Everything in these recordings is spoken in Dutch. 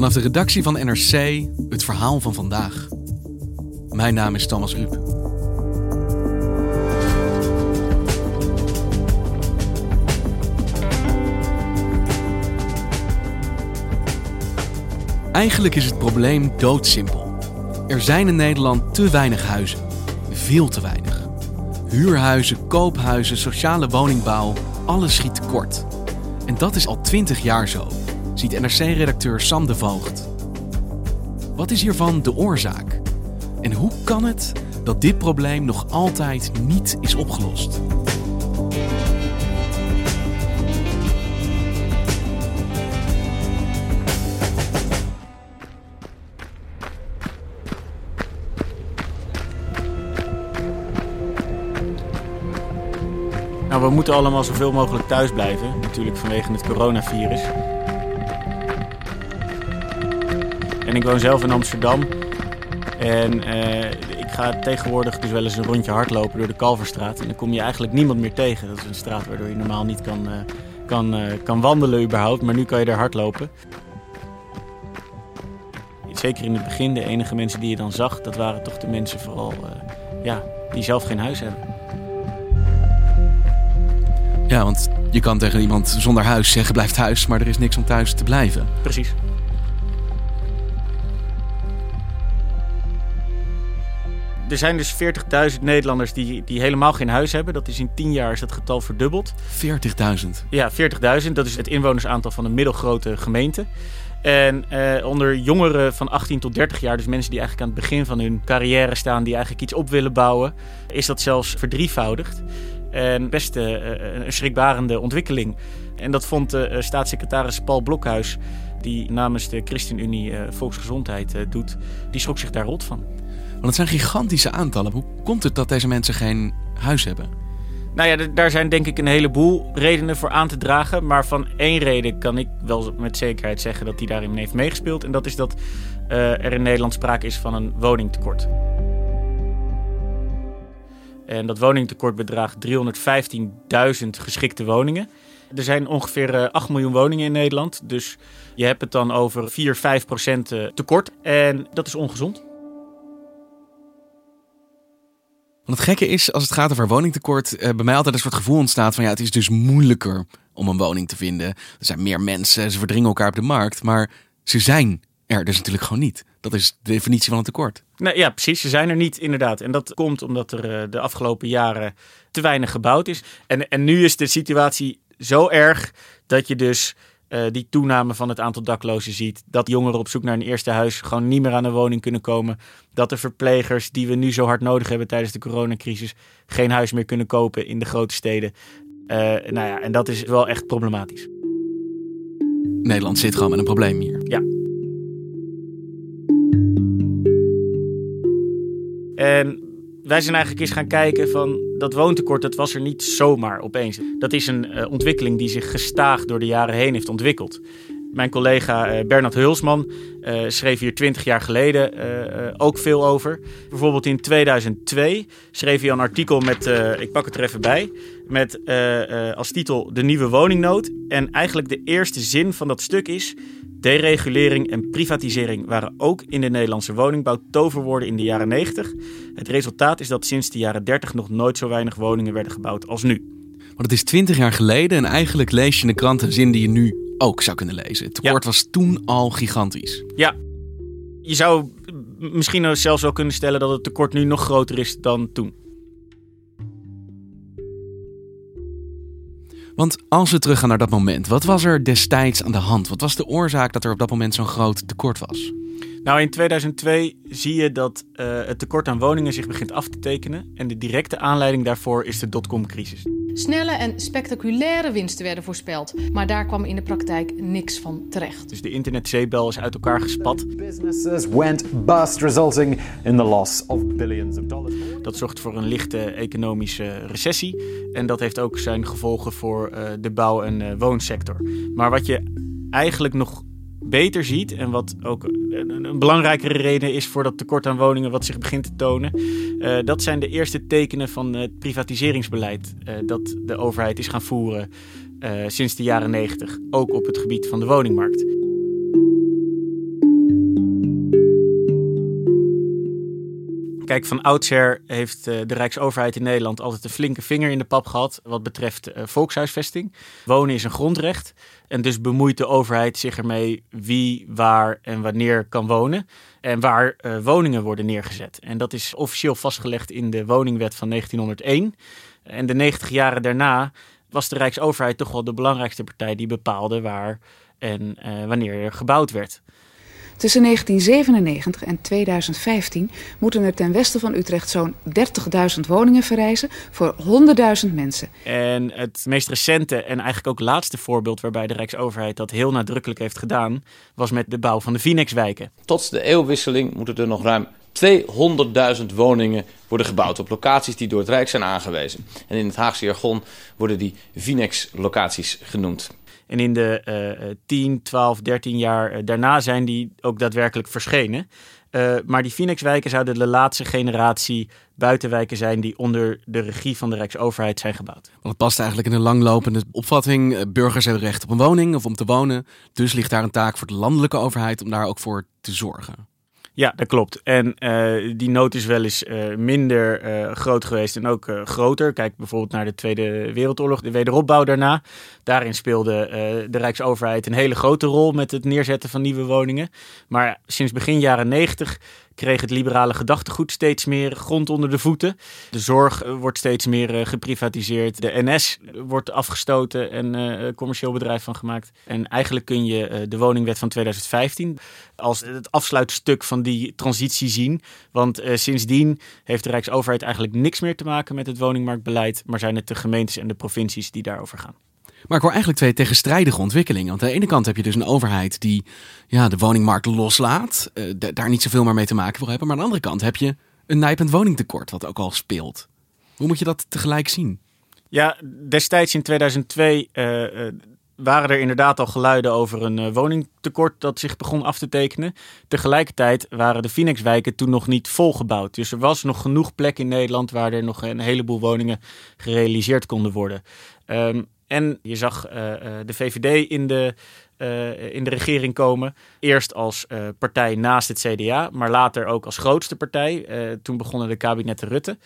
Vanaf de redactie van NRC het verhaal van vandaag. Mijn naam is Thomas Ruip. Eigenlijk is het probleem doodsimpel. Er zijn in Nederland te weinig huizen. Veel te weinig. Huurhuizen, koophuizen, sociale woningbouw, alles schiet tekort. En dat is al twintig jaar zo, ziet NRC-redacteur Sam de Voogd. Wat is hiervan de oorzaak? En hoe kan het dat dit probleem nog altijd niet is opgelost? Nou, we moeten allemaal zoveel mogelijk thuis blijven. Natuurlijk vanwege het coronavirus. En ik woon zelf in Amsterdam. En eh, ik ga tegenwoordig dus wel eens een rondje hardlopen door de Kalverstraat. En dan kom je eigenlijk niemand meer tegen. Dat is een straat waardoor je normaal niet kan, eh, kan, eh, kan wandelen überhaupt. Maar nu kan je er hardlopen. Zeker in het begin, de enige mensen die je dan zag, dat waren toch de mensen vooral ja, die zelf geen huis hebben. Ja, want je kan tegen iemand zonder huis zeggen blijf thuis, maar er is niks om thuis te blijven. Precies. Er zijn dus 40.000 Nederlanders die, die helemaal geen huis hebben. Dat is in 10 jaar is dat getal verdubbeld. 40.000? Ja, 40.000. Dat is het inwonersaantal van een middelgrote gemeente. En eh, onder jongeren van 18 tot 30 jaar, dus mensen die eigenlijk aan het begin van hun carrière staan, die eigenlijk iets op willen bouwen, is dat zelfs verdrievoudigd. En best uh, een schrikbarende ontwikkeling. En dat vond uh, staatssecretaris Paul Blokhuis, die namens de ChristenUnie Volksgezondheid doet, die schrok zich daar rot van. Want het zijn gigantische aantallen. Hoe komt het dat deze mensen geen huis hebben? Nou ja, daar zijn denk ik een heleboel redenen voor aan te dragen. Maar van één reden kan ik wel met zekerheid zeggen dat die daarin heeft meegespeeld. En dat is dat er in Nederland sprake is van een woningtekort. En dat woningtekort bedraagt 315.000 geschikte woningen. Er zijn ongeveer 8 miljoen woningen in Nederland. Dus je hebt het dan over 4, 5 procent tekort. En dat is ongezond. Het gekke is, als het gaat over woningtekort, bij mij altijd een soort gevoel ontstaat van ja, het is dus moeilijker om een woning te vinden. Er zijn meer mensen, ze verdringen elkaar op de markt, maar ze zijn er dus natuurlijk gewoon niet. Dat is de definitie van een tekort. Nou, ja, precies. Ze zijn er niet, inderdaad. En dat komt omdat er de afgelopen jaren te weinig gebouwd is. En, en nu is de situatie zo erg dat je dus uh, die toename van het aantal daklozen ziet. Dat jongeren op zoek naar een eerste huis gewoon niet meer aan een woning kunnen komen. Dat de verplegers die we nu zo hard nodig hebben tijdens de coronacrisis geen huis meer kunnen kopen in de grote steden. Uh, nou ja, en dat is wel echt problematisch. Nederland zit gewoon met een probleem hier. Ja. En wij zijn eigenlijk eens gaan kijken van dat woontekort, dat was er niet zomaar opeens. Dat is een uh, ontwikkeling die zich gestaag door de jaren heen heeft ontwikkeld. Mijn collega uh, Bernard Hulsman uh, schreef hier twintig jaar geleden ook veel over. Bijvoorbeeld in 2002 schreef hij een artikel met, ik pak het er even bij, met als titel De Nieuwe Woningnood. En eigenlijk de eerste zin van dat stuk is... Deregulering en privatisering waren ook in de Nederlandse woningbouw toverwoorden in de jaren 90. Het resultaat is dat sinds de jaren 30 nog nooit zo weinig woningen werden gebouwd als nu. Want het is 20 jaar geleden en eigenlijk lees je in de krant een zin die je nu ook zou kunnen lezen. Het tekort was toen al gigantisch. Ja, je zou misschien zelfs wel kunnen stellen dat het tekort nu nog groter is dan toen. Want als we teruggaan naar dat moment, wat was er destijds aan de hand? Wat was de oorzaak dat er op dat moment zo'n groot tekort was? Nou, in 2002 zie je dat uh, het tekort aan woningen zich begint af te tekenen. En de directe aanleiding daarvoor is de dotcom-crisis. Snelle en spectaculaire winsten werden voorspeld, maar daar kwam in de praktijk niks van terecht. Dus de internetzeebel is uit elkaar gespat. Businesses went bust, resulting in the loss of billions of dollars. Dat zorgt voor een lichte economische recessie. En dat heeft ook zijn gevolgen voor uh, de bouw- en uh, woonsector. Maar wat je eigenlijk nog beter ziet en wat ook een, belangrijkere reden is voor dat tekort aan woningen wat zich begint te tonen, uh, dat zijn de eerste tekenen van het privatiseringsbeleid uh, dat de overheid is gaan voeren uh, sinds de jaren 90, ook op het gebied van de woningmarkt. Kijk, van oudsher heeft de Rijksoverheid in Nederland altijd een flinke vinger in de pap gehad wat betreft volkshuisvesting. Wonen is een grondrecht. En dus bemoeit de overheid zich ermee wie, waar en wanneer kan wonen. En waar uh, woningen worden neergezet. En dat is officieel vastgelegd in de woningwet van 1901. En de 90 jaren daarna was de Rijksoverheid toch wel de belangrijkste partij die bepaalde waar en wanneer er gebouwd werd. Tussen 1997 en 2015 moeten er ten westen van Utrecht zo'n 30.000 woningen verrijzen voor 100.000 mensen. En het meest recente en eigenlijk ook laatste voorbeeld waarbij de Rijksoverheid dat heel nadrukkelijk heeft gedaan, was met de bouw van de Vinex-wijken. Tot de eeuwwisseling moeten er nog ruim 200.000 woningen worden gebouwd op locaties die door het Rijk zijn aangewezen. En in het Haagse jargon worden die Vinex-locaties genoemd. En in de uh, 10, 12, 13 jaar uh, daarna zijn die ook daadwerkelijk verschenen. Uh, maar die Phoenixwijken zouden de laatste generatie buitenwijken zijn die onder de regie van de Rijksoverheid zijn gebouwd. Want het past eigenlijk in een langlopende opvatting. Eh, burgers hebben recht op een woning of om te wonen. Dus ligt daar een taak voor de landelijke overheid om daar ook voor te zorgen. Ja, dat klopt. En uh, die nood is wel eens uh, minder uh, groot geweest en ook groter. Kijk bijvoorbeeld naar de Tweede Wereldoorlog, de wederopbouw daarna. Daarin speelde de Rijksoverheid een hele grote rol met het neerzetten van nieuwe woningen. Maar sinds begin jaren 90 kreeg het liberale gedachtegoed steeds meer grond onder de voeten. De zorg wordt steeds meer geprivatiseerd. De NS wordt afgestoten en uh, commercieel bedrijf van gemaakt. En eigenlijk kun je de woningwet van 2015 als het afsluitstuk van die transitie zien. Want sindsdien heeft de Rijksoverheid eigenlijk niks meer te maken met het woningmarktbeleid. Maar zijn het de gemeentes en de provincies die daarover gaan. Maar ik hoor eigenlijk twee tegenstrijdige ontwikkelingen. Want aan de ene kant heb je dus een overheid die ja, de woningmarkt loslaat, uh, daar niet zoveel meer mee te maken wil hebben. Maar aan de andere kant heb je een nijpend woningtekort, wat ook al speelt. Hoe moet je dat tegelijk zien? Ja, destijds in 2002 uh, uh, waren er inderdaad al geluiden over een woningtekort dat zich begon af te tekenen. Tegelijkertijd waren de Phoenixwijken toen nog niet volgebouwd. Dus er was nog genoeg plek in Nederland waar er nog een heleboel woningen gerealiseerd konden worden. Um, en je zag uh, de VVD in de, uh, in de regering komen. Eerst als partij naast het CDA, maar later ook als grootste partij. toen begonnen de kabinetten Rutte.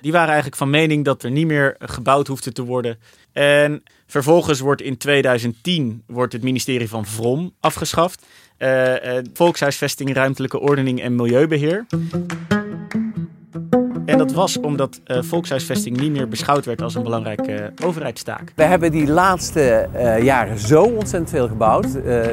Die waren eigenlijk van mening dat er niet meer gebouwd hoefde te worden. En vervolgens wordt in 2010 wordt het ministerie van Vrom afgeschaft. Volkshuisvesting, Ruimtelijke Ordening en Milieubeheer. En dat was omdat uh, volkshuisvesting niet meer beschouwd werd als een belangrijke uh, overheidstaak. We hebben die laatste uh, jaren zo ontzettend veel gebouwd.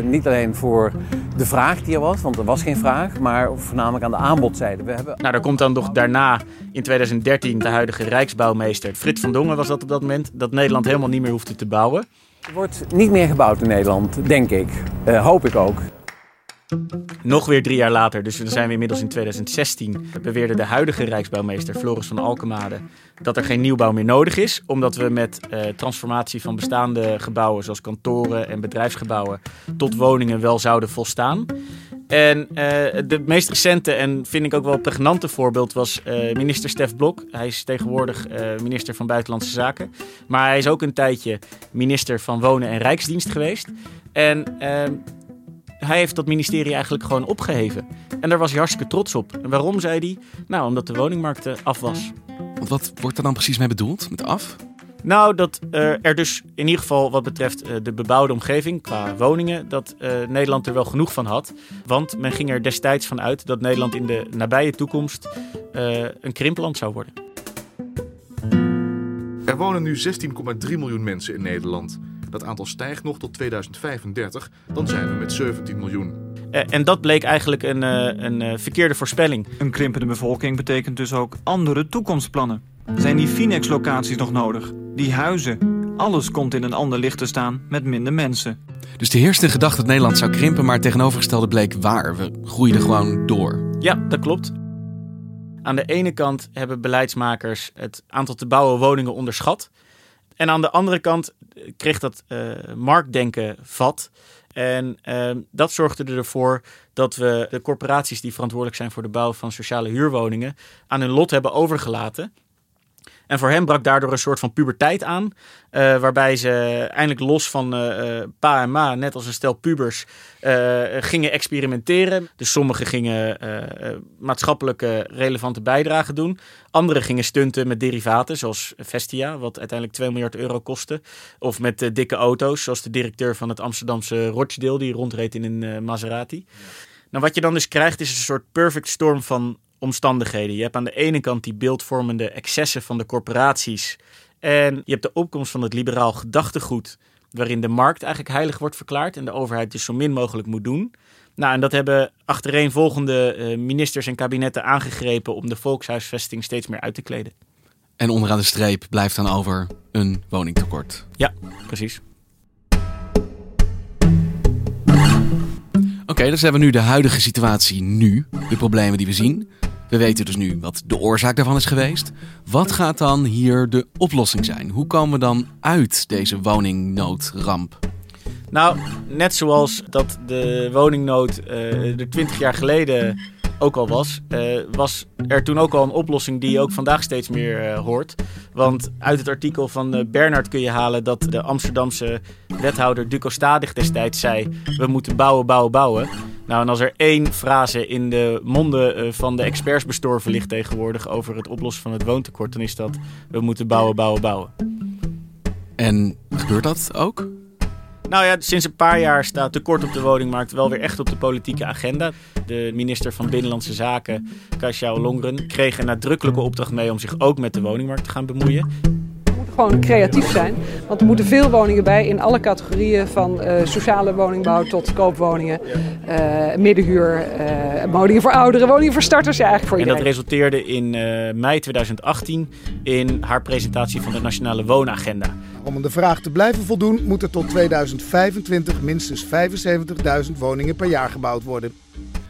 niet alleen voor de vraag die er was, want er was geen vraag, maar voornamelijk aan de aanbodzijde. We hebben... Nou, er komt dan nog daarna in 2013 de huidige Rijksbouwmeester Frits van Dongen was dat op dat moment, dat Nederland helemaal niet meer hoefde te bouwen. Er wordt niet meer gebouwd in Nederland, denk ik. hoop ik ook. Nog weer drie jaar later, dus dan zijn we inmiddels in 2016, beweerde de huidige Rijksbouwmeester Floris van Alkemade dat er geen nieuwbouw meer nodig is, omdat we met uh, transformatie van bestaande gebouwen, zoals kantoren en bedrijfsgebouwen, tot woningen wel zouden volstaan. En uh, de meest recente en vind ik ook wel pregnante voorbeeld was uh, minister Stef Blok. Hij is tegenwoordig minister van Buitenlandse Zaken. Maar hij is ook een tijdje minister van Wonen en Rijksdienst geweest. En ehm, hij heeft dat ministerie eigenlijk gewoon opgeheven. En daar was hij hartstikke trots op. En waarom, zei hij? Nou, omdat de woningmarkt af was. Want wat wordt er dan precies mee bedoeld, met af? Nou, dat uh, er dus in ieder geval wat betreft uh, de bebouwde omgeving qua woningen, dat uh, Nederland er wel genoeg van had. Want men ging er destijds van uit dat Nederland in de nabije toekomst een krimpland zou worden. Er wonen nu 16,3 miljoen mensen in Nederland. Dat aantal stijgt nog tot 2035, dan zijn we met 17 miljoen. En dat bleek eigenlijk een, een verkeerde voorspelling. Een krimpende bevolking betekent dus ook andere toekomstplannen. Zijn die Finex-locaties nog nodig? Die huizen? Alles komt in een ander licht te staan met minder mensen. Dus de heerste gedachte dat Nederland zou krimpen, maar het tegenovergestelde bleek waar. We groeiden gewoon door. Ja, dat klopt. Aan de ene kant hebben beleidsmakers het aantal te bouwen woningen onderschat. En aan de andere kant kreeg dat uh, marktdenken vat. En uh, dat zorgde ervoor dat we de corporaties die verantwoordelijk zijn voor de bouw van sociale huurwoningen aan hun lot hebben overgelaten. En voor hem brak daardoor een soort van puberteit aan. Uh, waarbij ze eindelijk los van uh, pa en ma, net als een stel pubers, gingen experimenteren. Dus sommigen gingen maatschappelijke relevante bijdragen doen. Anderen gingen stunten met derivaten, zoals Vestia, wat uiteindelijk 2 miljard euro kostte. Of met dikke auto's, zoals de directeur van het Amsterdamse Rochdale, die rondreed in een Maserati. Nou, wat je dan dus krijgt, is een soort perfect storm van omstandigheden. Je hebt aan de ene kant die beeldvormende excessen van de corporaties. En je hebt de opkomst van het liberaal gedachtegoed, waarin de markt eigenlijk heilig wordt verklaard en de overheid dus zo min mogelijk moet doen. Nou, en dat hebben achtereenvolgende uh, ministers en kabinetten aangegrepen om de volkshuisvesting steeds meer uit te kleden. En onderaan de streep blijft dan over een woningtekort. Ja, precies. Oké, okay, dus hebben we nu de huidige situatie nu, de problemen die we zien. We weten dus nu wat de oorzaak daarvan is geweest. Wat gaat dan hier de oplossing zijn? Hoe komen we dan uit deze woningnoodramp? Nou, net zoals dat de woningnood uh, er 20 jaar geleden ook al was, uh, was er toen ook al een oplossing die je ook vandaag steeds meer uh, hoort. Want uit het artikel van uh, Bernard kun je halen dat de Amsterdamse wethouder Duco Stadig destijds zei: We moeten bouwen, bouwen, bouwen. Nou, en als er één frase in de monden van de experts bestorven ligt tegenwoordig over het oplossen van het woontekort, dan is dat: We moeten bouwen, bouwen, bouwen. En gebeurt dat ook? Nou ja, sinds een paar jaar staat tekort op de woningmarkt wel weer echt op de politieke agenda. De minister van Binnenlandse Zaken, Kasia Longren, kreeg een nadrukkelijke opdracht mee om zich ook met de woningmarkt te gaan bemoeien gewoon creatief zijn. Want er moeten veel woningen bij in alle categorieën van uh, sociale woningbouw tot koopwoningen, uh, middenhuur, uh, woningen voor ouderen, woningen voor starters, ja, eigenlijk voor iedereen. En dat resulteerde in mei 2018 in haar presentatie van de Nationale Woonagenda. Om aan de vraag te blijven voldoen, moeten tot 2025 minstens 75.000 woningen per jaar gebouwd worden.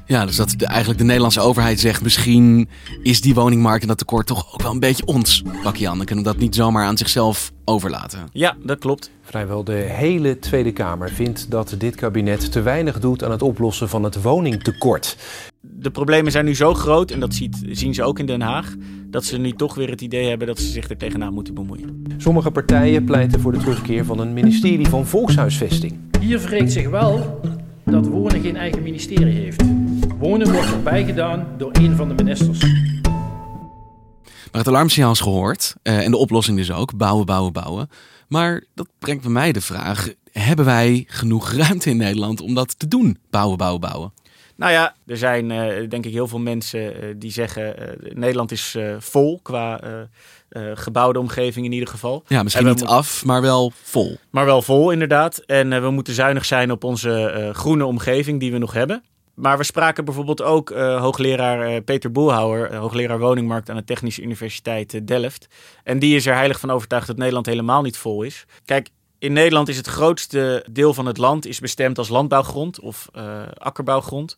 Ja, dus dat de, eigenlijk de Nederlandse overheid zegt... misschien is die woningmarkt en dat tekort toch ook wel een beetje ons pakje aan. Dan kunnen we dat niet zomaar aan zichzelf overlaten. Ja, dat klopt. Vrijwel de hele Tweede Kamer vindt dat dit kabinet te weinig doet... aan het oplossen van het woningtekort. De problemen zijn nu zo groot, en dat ziet, zien ze ook in Den Haag... dat ze nu toch weer het idee hebben dat ze zich er tegenaan moeten bemoeien. Sommige partijen pleiten voor de terugkeer van een ministerie van Volkshuisvesting. Hier wreekt zich wel dat Wonen geen eigen ministerie heeft. Wonen wordt erbij gedaan door een van de ministers. Maar het alarmsignaal is gehoord uh, en de oplossing dus ook: bouwen, bouwen, bouwen. Maar dat brengt bij mij de vraag: hebben wij genoeg ruimte in Nederland om dat te doen? Bouwen, bouwen, bouwen. Nou ja, er zijn uh, denk ik heel veel mensen uh, die zeggen: Nederland is vol qua gebouwde omgeving in ieder geval. Ja, misschien niet af, maar wel vol. Maar wel vol, inderdaad. En we moeten zuinig zijn op onze groene omgeving die we nog hebben. Maar we spraken bijvoorbeeld ook uh, hoogleraar uh, Peter Boelhouwer, uh, hoogleraar woningmarkt aan de Technische Universiteit Delft. En die is er heilig van overtuigd dat Nederland helemaal niet vol is. Kijk, in Nederland is het grootste deel van het land is bestemd als landbouwgrond of akkerbouwgrond.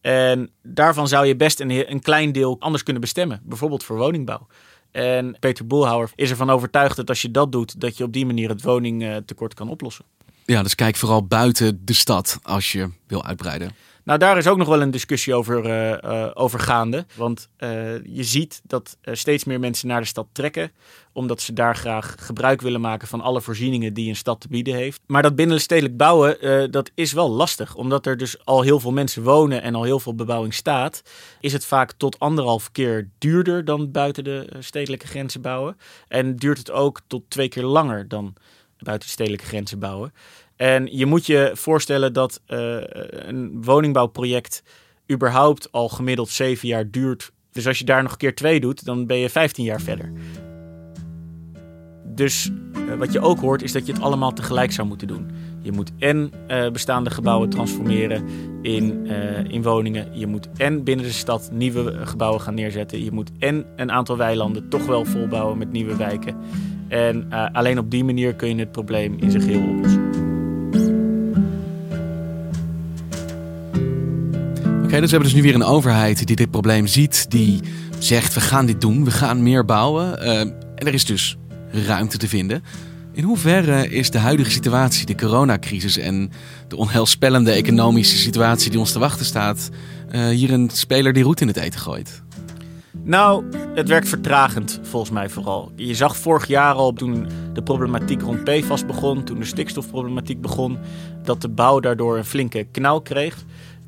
En daarvan zou je best een, een klein deel anders kunnen bestemmen, bijvoorbeeld voor woningbouw. En Peter Boelhouwer is ervan overtuigd dat als je dat doet, dat je op die manier het woningtekort kan oplossen. Ja, dus kijk vooral buiten de stad als je wil uitbreiden. Nou, daar is ook nog wel een discussie over, uh, gaande. Want uh, je ziet dat steeds meer mensen naar de stad trekken. Omdat ze daar graag gebruik willen maken van alle voorzieningen die een stad te bieden heeft. Maar dat binnenstedelijk bouwen, dat is wel lastig. Omdat er dus al heel veel mensen wonen en al heel veel bebouwing staat. Is het vaak tot anderhalf keer duurder dan buiten de stedelijke grenzen bouwen. En duurt het ook tot twee keer langer dan buiten de stedelijke grenzen bouwen. En je moet je voorstellen dat uh, een woningbouwproject überhaupt al gemiddeld zeven jaar duurt. Dus als je daar nog een keer twee doet, dan ben je 15 jaar verder. Dus uh, wat je ook hoort, is dat je het allemaal tegelijk zou moeten doen. Je moet en uh, bestaande gebouwen transformeren in, in woningen. Je moet en binnen de stad nieuwe gebouwen gaan neerzetten. Je moet en een aantal weilanden toch wel volbouwen met nieuwe wijken. En alleen op die manier kun je het probleem in zijn geheel oplossen. Dus we hebben dus nu weer een overheid die dit probleem ziet, die zegt we gaan dit doen, we gaan meer bouwen. Uh, en er is dus ruimte te vinden. In hoeverre is de huidige situatie, de coronacrisis en de onheilspellende economische situatie die ons te wachten staat, uh, hier een speler die roet in het eten gooit? Nou, het werkt vertragend volgens mij vooral. Je zag vorig jaar al toen de problematiek rond PFAS begon, toen de stikstofproblematiek begon, dat de bouw daardoor een flinke knauw kreeg.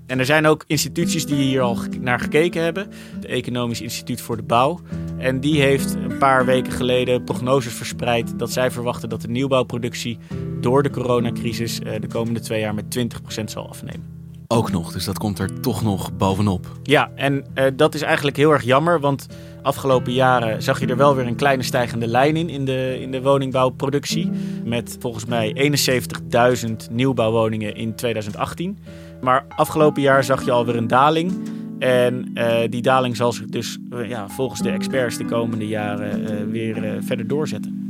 En er zijn ook instituties die hier al naar gekeken hebben. Het Economisch Instituut voor de Bouw. En die heeft een paar weken geleden prognoses verspreid dat zij verwachten dat de nieuwbouwproductie door de coronacrisis eh, de komende twee jaar met 20% zal afnemen. Ook nog, dus dat komt er toch nog bovenop. Ja, en uh, dat is eigenlijk heel erg jammer, want afgelopen jaren zag je er wel weer een kleine stijgende lijn in, in de, in de woningbouwproductie. Met volgens mij 71.000 nieuwbouwwoningen in 2018. Maar afgelopen jaar zag je alweer een daling. En uh, die daling zal zich dus uh, ja, volgens de experts de komende jaren uh, weer verder doorzetten.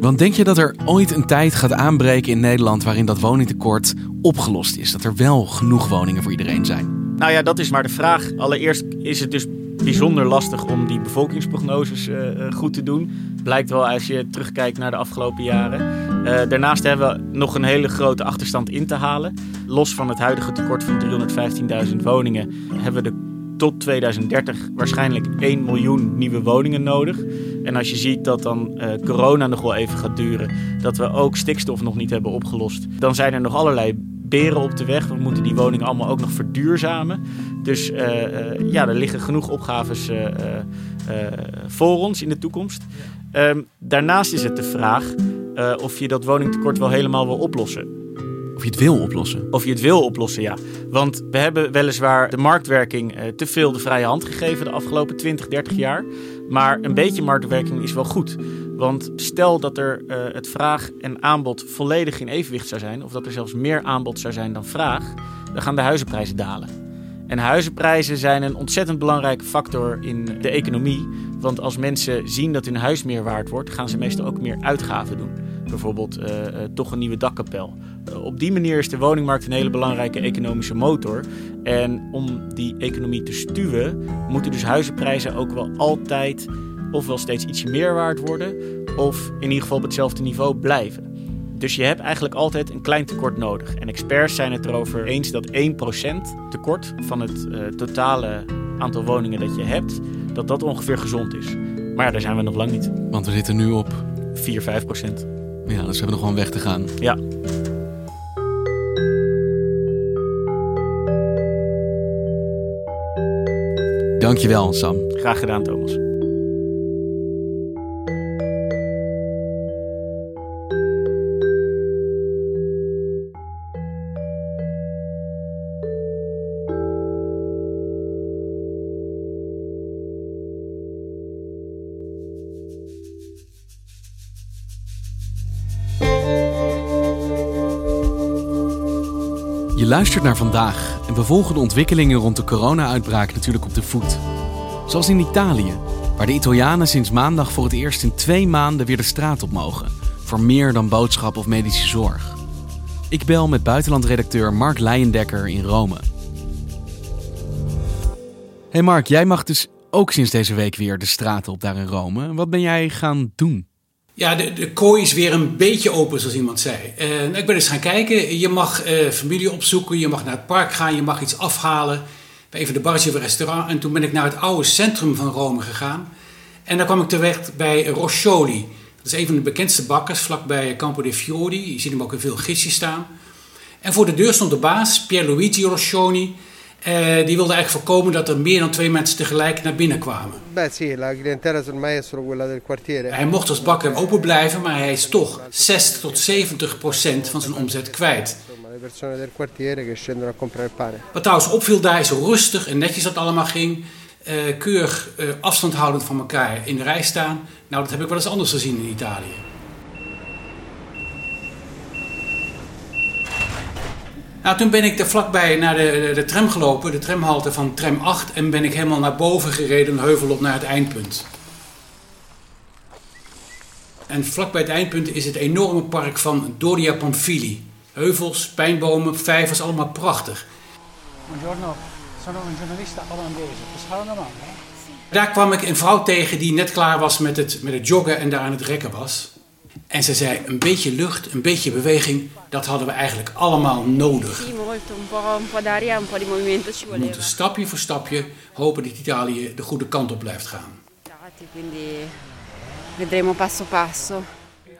Want denk je dat er ooit een tijd gaat aanbreken in Nederland waarin dat woningtekort opgelost is? Dat er wel genoeg woningen voor iedereen zijn? Nou ja, dat is maar de vraag. Allereerst is het dus bijzonder lastig om die bevolkingsprognoses goed te doen. Blijkt wel als je terugkijkt naar de afgelopen jaren. Uh, daarnaast hebben we nog een hele grote achterstand in te halen. Los van het huidige tekort van 315.000 woningen hebben we de, tot 2030 waarschijnlijk 1 miljoen nieuwe woningen nodig. En als je ziet dat dan uh, corona nog wel even gaat duren, dat we ook stikstof nog niet hebben opgelost, dan zijn er nog allerlei beren op de weg. We moeten die woningen allemaal ook nog verduurzamen. Dus uh, ja, er liggen genoeg opgaves voor ons in de toekomst. Um, daarnaast is het de vraag of je dat woningtekort wel helemaal wil oplossen. Of je het wil oplossen. Of je het wil oplossen, ja. Want we hebben weliswaar de marktwerking te veel de vrije hand gegeven de afgelopen 20, 30 jaar. Maar een beetje marktwerking is wel goed. Want stel dat er uh, het vraag en aanbod volledig in evenwicht zou zijn, of dat er zelfs meer aanbod zou zijn dan vraag, dan gaan de huizenprijzen dalen. En huizenprijzen zijn een ontzettend belangrijke factor in de economie. Want als mensen zien dat hun huis meer waard wordt, gaan ze meestal ook meer uitgaven doen. Bijvoorbeeld uh, uh, toch een nieuwe dakkapel. Uh, op die manier is de woningmarkt een hele belangrijke economische motor. En om die economie te stuwen, moeten dus huizenprijzen ook wel altijd ofwel steeds ietsje meer waard worden, of in ieder geval op hetzelfde niveau blijven. Dus je hebt eigenlijk altijd een klein tekort nodig. En experts zijn het erover eens dat 1% tekort van het totale aantal woningen dat je hebt, dat dat ongeveer gezond is. Maar ja, daar zijn we nog lang niet. Want we zitten nu op 4, 5%. Ja, dus we hebben nog wel een weg te gaan. Ja. Dankjewel, Sam. Graag gedaan, Thomas. Luistert naar vandaag en we volgen de ontwikkelingen rond de corona-uitbraak natuurlijk op de voet. Zoals in Italië, waar de Italianen sinds maandag voor het eerst in twee maanden weer de straat op mogen. Voor meer dan boodschap of medische zorg. Ik bel met buitenlandredacteur Mark Leijendekker in Rome. Hey Mark, jij mag dus ook sinds deze week weer de straat op daar in Rome. Wat ben jij gaan doen? Ja, de, de kooi is weer een beetje open, zoals iemand zei. Ik ben eens gaan kijken. Je mag uh, familie opzoeken, je mag naar het park gaan, je mag iets afhalen. Bij even de barretje of restaurant. En toen ben ik naar het oude centrum van Rome gegaan. En daar kwam ik terecht bij Roscioli. Dat is een van de bekendste bakkers, vlakbij Campo dei Fiori. Je ziet hem ook in veel gidsjes staan. En voor de deur stond de baas, Pierluigi Roscioni. Eh, die wilde eigenlijk voorkomen dat er meer dan twee mensen tegelijk naar binnen kwamen. Hij mocht als bakker open blijven, maar hij is toch 60 tot 70 procent van zijn omzet kwijt. Wat trouwens opviel daar is hoe rustig en netjes dat allemaal ging. Uh, keurig uh, afstand houdend van elkaar in de rij staan. Nou, dat heb ik wel eens anders gezien in Italië. Nou, toen ben ik er vlakbij naar de, de, de, tram gelopen, de tramhalte van tram 8, en ben ik helemaal naar boven gereden, een heuvel op naar het eindpunt. En vlakbij het eindpunt is het enorme park van Doria Pamphili. Heuvels, pijnbomen, vijvers, allemaal prachtig. Buongiorno, sono un giornalista olandese. Posso fare Daar kwam ik een vrouw tegen die net klaar was met het, met het joggen en daar aan het rekken was. En ze zei, een beetje lucht, een beetje beweging, dat hadden we eigenlijk allemaal nodig. We moeten stapje voor stapje hopen dat Italië de goede kant op blijft gaan. Vedremo passo passo.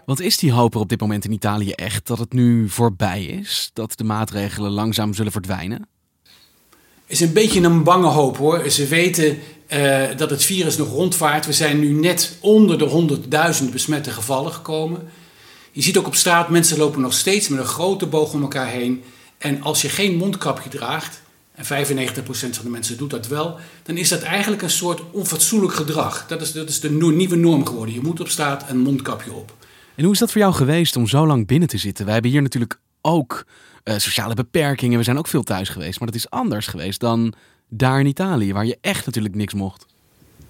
Want is die hoop er op dit moment in Italië echt dat het nu voorbij is? Dat de maatregelen langzaam zullen verdwijnen? is een beetje een bange hoop hoor. Ze weten uh, dat het virus nog rondvaart. We zijn nu net onder de 100.000 besmette gevallen gekomen. Je ziet ook op straat, mensen lopen nog steeds met een grote boog om elkaar heen. En als je geen mondkapje draagt, en 95% van de mensen doet dat wel, dan is dat eigenlijk een soort onfatsoenlijk gedrag. Dat is, dat is de nieuwe norm geworden. Je moet op straat een mondkapje op. En hoe is dat voor jou geweest om zo lang binnen te zitten? Wij hebben hier natuurlijk ook uh, sociale beperkingen. We zijn ook veel thuis geweest. Maar dat is anders geweest dan daar in Italië, waar je echt natuurlijk niks mocht.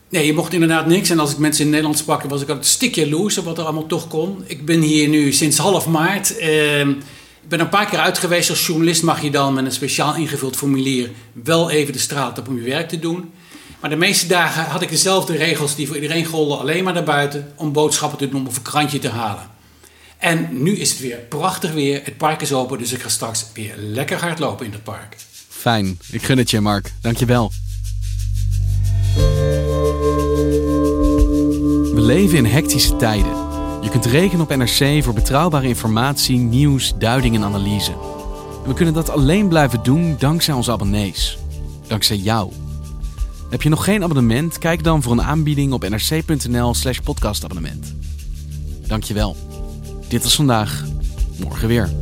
Nee, je mocht inderdaad niks. En als ik mensen in Nederland sprak, was ik altijd een stukje wat er allemaal toch kon. Ik ben hier nu sinds half maart. Uh, ik ben een paar keer uit geweest. Als journalist mag je dan met een speciaal ingevuld formulier wel even de straat op om je werk te doen. Maar de meeste dagen had ik dezelfde regels die voor iedereen golden. Alleen maar naar buiten om boodschappen te doen of een krantje te halen. En nu is het weer prachtig weer. Het park is open, dus ik ga straks weer lekker hardlopen in het park. Fijn. Ik gun het je, Mark. Dankjewel. We leven in hectische tijden. Je kunt rekenen op NRC voor betrouwbare informatie, nieuws, duiding en analyse. En we kunnen dat alleen blijven doen dankzij onze abonnees. Dankzij jou. Heb je nog geen abonnement? Kijk dan voor een aanbieding op nrc.nl/slash podcastabonnement. Dankjewel. Dit was vandaag. Morgen weer.